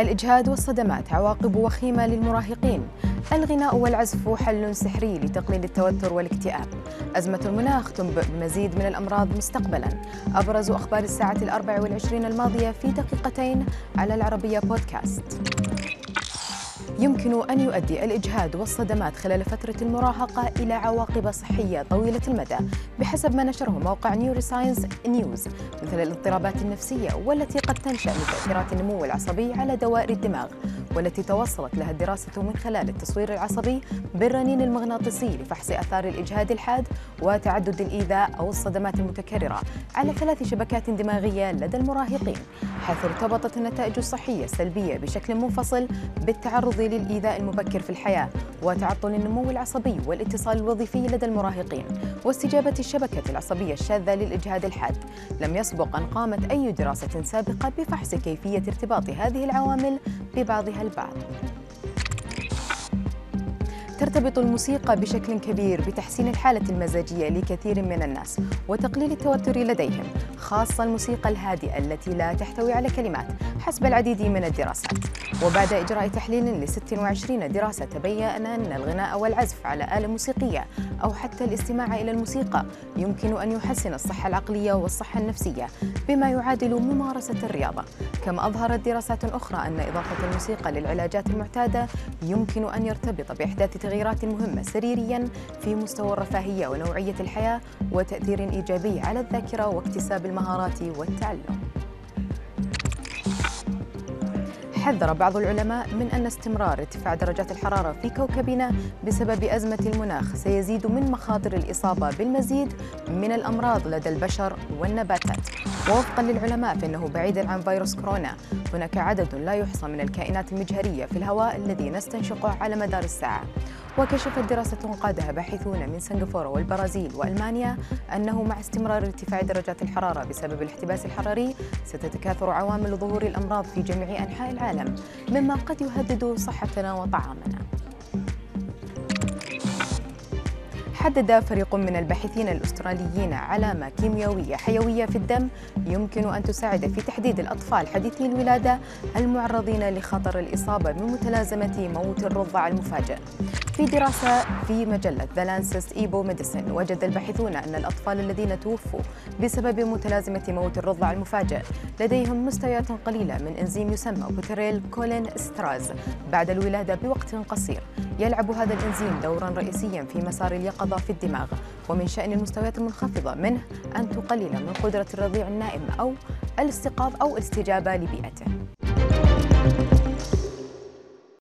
الإجهاد والصدمات عواقب وخيمة للمراهقين. الغناء والعزف حل سحري لتقليل التوتر والاكتئاب. أزمة المناخ تنبئ بمزيد من الأمراض مستقبلا. أبرز أخبار الساعة الأربع والعشرين الماضية في دقيقتين على العربية بودكاست. يمكن أن يؤدي الإجهاد والصدمات خلال فترة المراهقة إلى عواقب صحية طويلة المدى بحسب ما نشره موقع Neuroscience News مثل الاضطرابات النفسية والتي قد تنشأ من تأثيرات النمو العصبي على دوائر الدماغ والتي توصلت لها الدراسة من خلال التصوير العصبي بالرنين المغناطيسي لفحص آثار الإجهاد الحاد وتعدد الإيذاء أو الصدمات المتكررة على ثلاث شبكات دماغية لدى المراهقين حيث ارتبطت النتائج الصحية السلبية بشكل منفصل بالتعرض للإيذاء المبكر في الحياة وتعطل النمو العصبي والاتصال الوظيفي لدى المراهقين واستجابة الشبكة العصبية الشاذة للإجهاد الحاد. لم يسبق أن قامت أي دراسة سابقة بفحص كيفية ارتباط هذه العوامل ببعضها البعض. ترتبط الموسيقى بشكل كبير بتحسين الحالة المزاجية لكثير من الناس وتقليل التوتر لديهم خاصة الموسيقى الهادئة التي لا تحتوي على كلمات حسب العديد من الدراسات. وبعد إجراء تحليل ل 26 دراسة تبين أن الغناء والعزف على آلة موسيقية أو حتى الاستماع إلى الموسيقى يمكن أن يحسن الصحة العقلية والصحة النفسية بما يعادل ممارسة الرياضة. كما أظهرت دراسات أخرى أن إضافة الموسيقى للعلاجات المعتادة يمكن أن يرتبط بإحداث تغييرات مهمة سريريا في مستوى الرفاهية ونوعية الحياة وتأثير إيجابي على الذاكرة واكتساب المهارات والتعلم. حذر بعض العلماء من أن استمرار ارتفاع درجات الحرارة في كوكبنا بسبب أزمة المناخ سيزيد من مخاطر الإصابة بالمزيد من الأمراض لدى البشر والنباتات. ووفقا للعلماء فإنه بعيدا عن فيروس كورونا هناك عدد لا يحصى من الكائنات المجهرية في الهواء الذي نستنشقه على مدار الساعة. وكشفت دراسة قادها باحثون من سنغافورة والبرازيل وألمانيا أنه مع استمرار ارتفاع درجات الحرارة بسبب الاحتباس الحراري ستتكاثر عوامل ظهور الأمراض في جميع أنحاء العالم مما قد يهدد صحتنا وطعامنا. حدد فريق من الباحثين الأستراليين علامة كيميائية حيوية في الدم يمكن أن تساعد في تحديد الأطفال حديثي الولادة المعرضين لخطر الإصابة بمتلازمة موت الرضع المفاجئ. في دراسة في مجلة The Lancet eBioMedicine وجد الباحثون أن الأطفال الذين توفوا بسبب متلازمة موت الرضع المفاجئ لديهم مستويات قليلة من إنزيم يسمى بوتيريل كولين استراز بعد الولادة بوقت قصير. يلعب هذا الإنزيم دورا رئيسيا في مسار اليقظة في الدماغ. ومن شأن المستويات المنخفضة منه أن تقلل من قدرة الرضيع النائم على الاستيقاظ أو الاستجابة لبيئته.